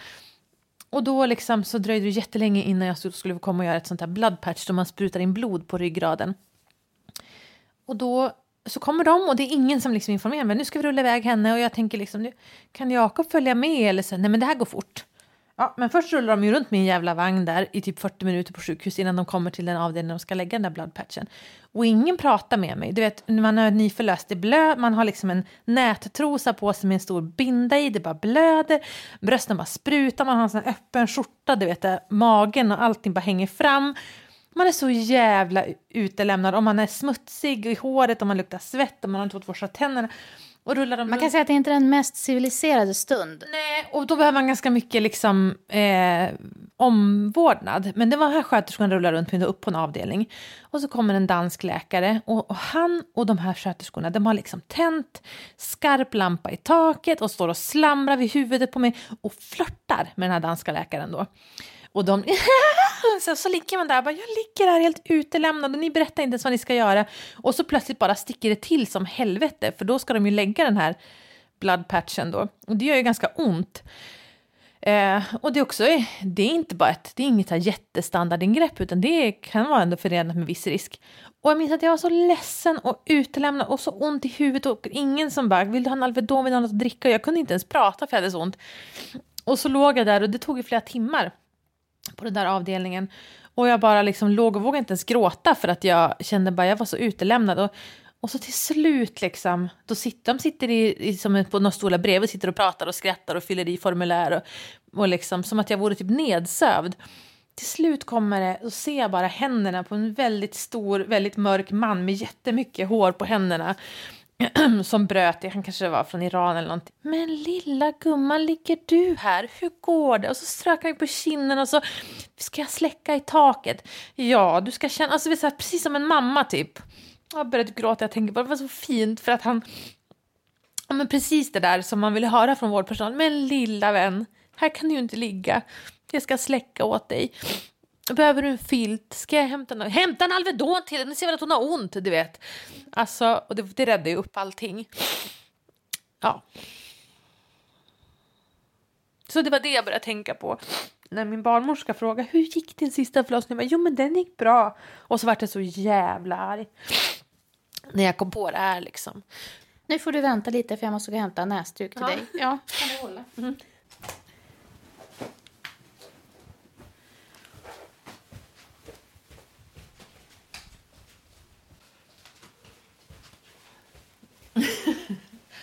Speaker 2: Och då liksom så dröjde det jättelänge innan jag skulle få komma och göra ett sånt här blood patch då man sprutar in blod på ryggraden. Och då så kommer de och det är ingen som liksom informerar mig. Nu ska vi rulla iväg henne och jag tänker liksom, nu, kan Jakob följa med eller så? Nej men det här går fort. Ja, men först rullar de ju runt med en jävla vagn där i typ 40 minuter på sjukhus innan de kommer till den avdelning de ska lägga den där bloodpatchen. Och ingen pratar med mig. Du vet, man är nyförlöst, det blö, man har liksom en nättrosa på sig med en stor binda i, det bara blöder, brösten bara sprutar, man har en sån här öppen skjorta, du vet, magen och allting bara hänger fram. Man är så jävla utelämnad, om man är smutsig i håret, om man luktar svett, om man har inte fått borsta tänderna. Och rullar de
Speaker 1: man kan säga att det inte är den mest civiliserade stund.
Speaker 2: Nej, och då behöver man ganska mycket liksom, eh, omvårdnad. Men det var här sköterskan rullar runt med upp på en avdelning. Och så kommer en dansk läkare och, och, han och de här sköterskorna de har liksom tänt skarp lampa i taket och står och slamrar vid huvudet på mig och flörtar med den här danska läkaren då. Och de... så, så ligger man där bara, jag ligger här helt utelämnad och ni berättar inte ens vad ni ska göra. Och så plötsligt bara sticker det till som helvete, för då ska de ju lägga den här bloodpatchen då. Och det gör ju ganska ont. Eh, och det är också, det är inte bara ett, det är inget här jättestandardingrepp, utan det kan vara ändå förenat med viss risk. Och jag minns att jag var så ledsen och utelämnad och så ont i huvudet och ingen som bara, vill du ha en Alvedon, vill du ha något att dricka? Och jag kunde inte ens prata för jag hade så ont. Och så låg jag där och det tog ju flera timmar på den där avdelningen. Och jag bara liksom låg och vågade inte ens gråta för att jag kände bara jag var så utelämnad. Och, och så till slut liksom, då sitter de sitter i, i, som på några stolar bredvid, sitter och pratar och skrattar och fyller i formulär och, och liksom som att jag vore typ nedsövd. Till slut kommer det, och ser jag bara händerna på en väldigt stor, väldigt mörk man med jättemycket hår på händerna. som bröt, det. han kanske var från Iran eller någonting. Men lilla gumman, ligger du här? Hur går det? Och så strök han på kinden och så ska jag släcka i taket. Ja, du ska känna, alltså så här, precis som en mamma typ. Jag började gråta, jag tänker bara det var så fint för att han, ja men precis det där som man ville höra från vårdpersonal. Men lilla vän, här kan du ju inte ligga. Jag ska släcka åt dig. Behöver du en filt? Ska jag hämta en, hämta en Alvedon till henne? Ser väl att hon har ont, du vet. Alltså, och det, det räddade ju upp allting. Ja. Så det var det jag började tänka på när min barnmorska frågade hur gick din sista förlossning? Jag bara, jo men den gick bra. Och så vart jag så jävla arg. När jag kom på det här liksom.
Speaker 1: Nu får du vänta lite för jag måste gå och hämta näsduk till ja. dig. Ja, kan du hålla? Mm.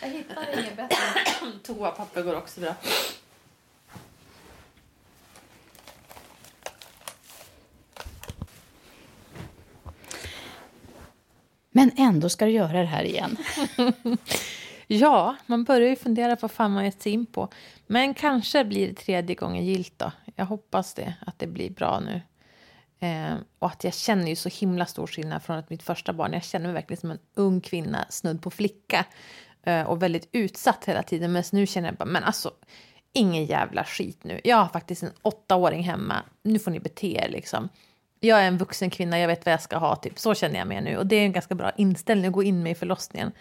Speaker 1: Jag hittar inget bättre.
Speaker 2: Toapapper går också bra.
Speaker 1: Men ändå ska du göra det här igen.
Speaker 2: Ja, man börjar ju fundera på vad fan man gett sig in på. Men kanske blir det tredje gången gilt då. Jag hoppas det, att det blir bra nu. Eh, och att jag känner ju så himla stor skillnad från att mitt första barn. Jag känner mig verkligen som en ung kvinna, snudd på flicka. Eh, och väldigt utsatt hela tiden. Men nu känner jag bara, men alltså, ingen jävla skit nu. Jag har faktiskt en åttaåring hemma. Nu får ni bete er liksom. Jag är en vuxen kvinna, jag vet vad jag ska ha. Typ. Så känner jag mig nu. Och det är en ganska bra inställning att gå in med i förlossningen.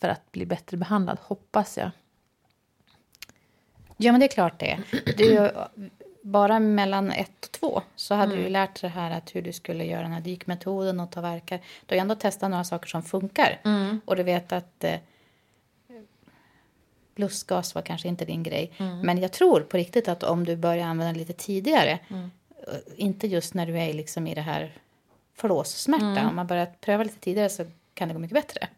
Speaker 2: För att bli bättre behandlad, hoppas jag.
Speaker 1: Ja, men det är klart det. Du, bara mellan ett och två så hade du ju lärt dig det här att hur du skulle göra den här dykmetoden och ta verkar. Du har ju ändå testat några saker som funkar. Och du vet att eh, lustgas var kanske inte din grej. Men jag tror på riktigt att om du börjar använda lite tidigare, eh, inte just när du är liksom i det här flåssmärta, om man börjar pröva lite tidigare så kan det gå mycket bättre.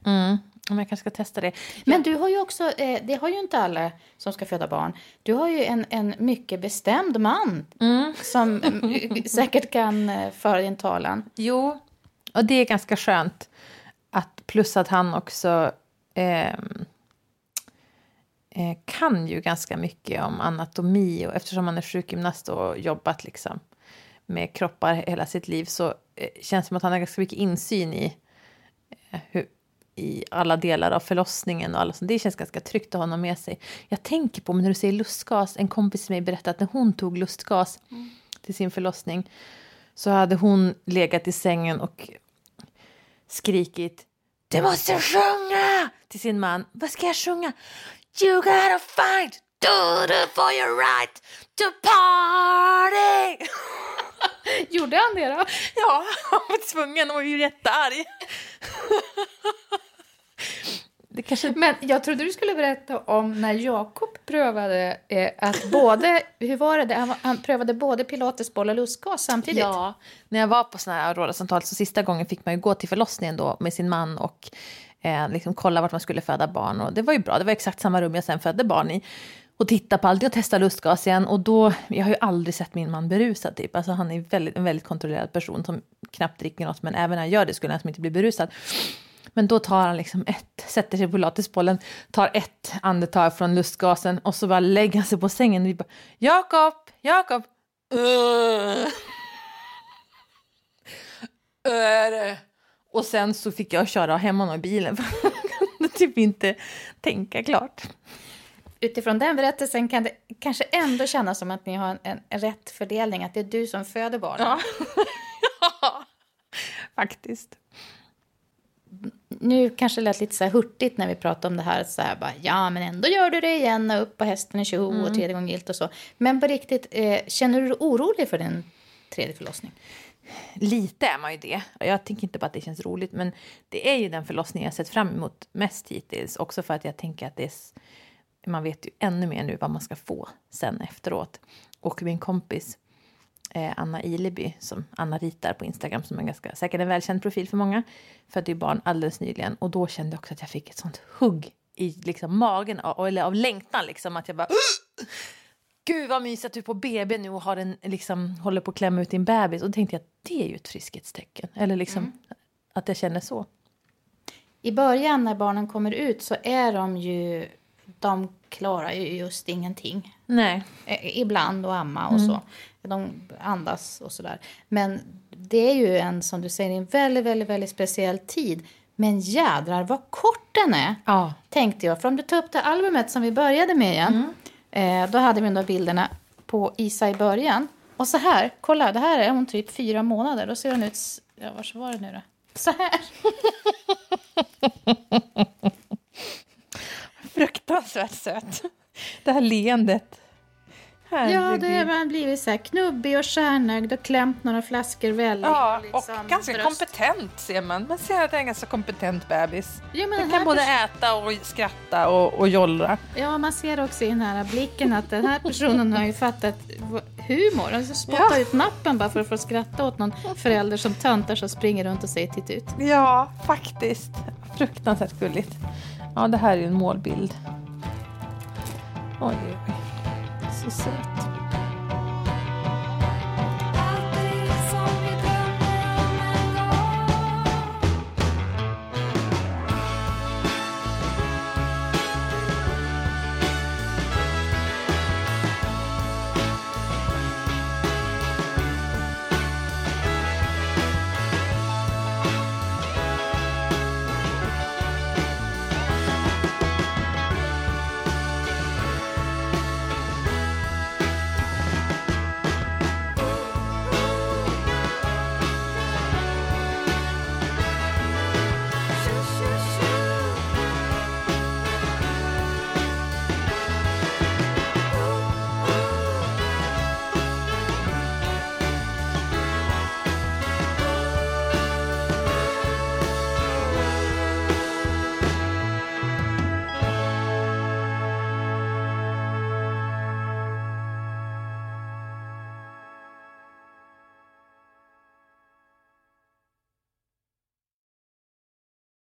Speaker 2: Mm. Om jag kanske ska testa det.
Speaker 1: Men du har ju också, eh, det har ju inte alla som ska föda barn. Du har ju en, en mycket bestämd man som eh, säkert kan eh, föra din talan.
Speaker 2: Jo, och det är ganska skönt. Att plus att han också ehm, eh, kan ju ganska mycket om anatomi och eftersom han är sjukgymnast och jobbat liksom med kroppar hela sitt liv så eh, känns det som att han har ganska mycket insyn i, eh, hur, i alla delar av förlossningen och alla sånt. Det känns ganska tryggt att ha honom med sig. Jag tänker på, men när du säger lustgas, en kompis till mig berättade att när hon tog lustgas till sin förlossning så hade hon legat i sängen och skrikit Du måste sjunga! till sin man. Vad ska jag sjunga? You gotta fight do it for your right to party!
Speaker 1: Gjorde han det då?
Speaker 2: Ja, han var tvungen. Han var ju jättearg. Det kanske...
Speaker 1: Men jag trodde du skulle berätta om när Jakob prövade eh, att både, hur var det, han, han prövade både pilatesboll och lustgas samtidigt.
Speaker 2: Ja, när jag var på såna här Aurora-samtal så sista gången fick man ju gå till förlossningen då med sin man och eh, liksom kolla vart man skulle föda barn. Och det var ju bra, det var exakt samma rum jag sen födde barn i. Och titta på allt och testa lustgas igen. Och då, jag har ju aldrig sett min man berusad typ. Alltså han är väldigt, en väldigt kontrollerad person som knappt dricker något. Men även när han gör det skulle han inte bli berusad. Men då tar han liksom ett, sätter sig på pilatesbollen, tar ett andetag från lustgasen och så bara lägger han sig på sängen och vi bara Jakob, Jakob. Öre. Och sen så fick jag köra hem honom i bilen för han kunde typ inte tänka klart.
Speaker 1: Utifrån den berättelsen kan det kanske ändå kännas som att ni har en, en, rätt fördelning, att det är du som föder barnen.
Speaker 2: Ja. ja, faktiskt.
Speaker 1: Nu kanske det lät lite så här hurtigt när vi pratade om det här, så här bara, ja men ändå gör du det igen och upp på hästen i tjoho och tredje gången gilt och så. Men på riktigt, eh, känner du dig orolig för din tredje förlossning?
Speaker 2: Lite är man ju det. Jag tänker inte på att det känns roligt, men det är ju den förlossning jag sett fram emot mest hittills. Också för att jag tänker att det är, man vet ju ännu mer nu vad man ska få sen efteråt. Och min kompis eh, Anna Ileby, som Anna ritar på Instagram, som är ganska, säkert en välkänd profil för många, födde ju barn alldeles nyligen. Och då kände jag också att jag fick ett sånt hugg i liksom magen, av- eller av längtan, liksom, att jag bara Gud vad mysigt att du är på BB nu och har en, liksom, håller på att klämma ut din bebis. Och då tänkte jag att det är ju ett friskhetstecken. Eller liksom att jag känner så.
Speaker 1: I början när barnen kommer ut så är de ju, de klarar ju just ingenting.
Speaker 2: Nej.
Speaker 1: Eh, Ibland och amma och så. De andas och sådär. Men det är ju en, som du säger, en väldigt, väldigt, väldigt speciell tid. Men jädrar vad kort den är.
Speaker 2: Ja.
Speaker 1: Tänkte jag. För om du tar upp det albumet som vi började med igen. Eh, då hade vi de bilderna på Isa i början. Och så här, kolla, det här är hon typ fyra månader. Då ser hon ut, ja var var det nu då? Så här.
Speaker 2: Fruktansvärt söt. Det här leendet.
Speaker 1: Ja,
Speaker 2: Herregud.
Speaker 1: det har man blivit så här knubbig och stjärnögd och klämt några flaskor välling.
Speaker 2: Ja, och
Speaker 1: liksom
Speaker 2: ganska
Speaker 1: bröst.
Speaker 2: kompetent ser man. Man ser att det är en ganska kompetent bebis.
Speaker 1: Ja, men
Speaker 2: Den kan både äta och skratta och, och jollra.
Speaker 1: Ja, man ser också i den här blicken att den här personen har ju fattat humor. Den spottar
Speaker 2: Ja.
Speaker 1: ut nappen bara för att få skratta åt någon förälder som töntar som springer runt och säger titt ut.
Speaker 2: Ja, faktiskt. Fruktansvärt gulligt. Ja, det här är ju en målbild. Oj, oj, oj. Så söt.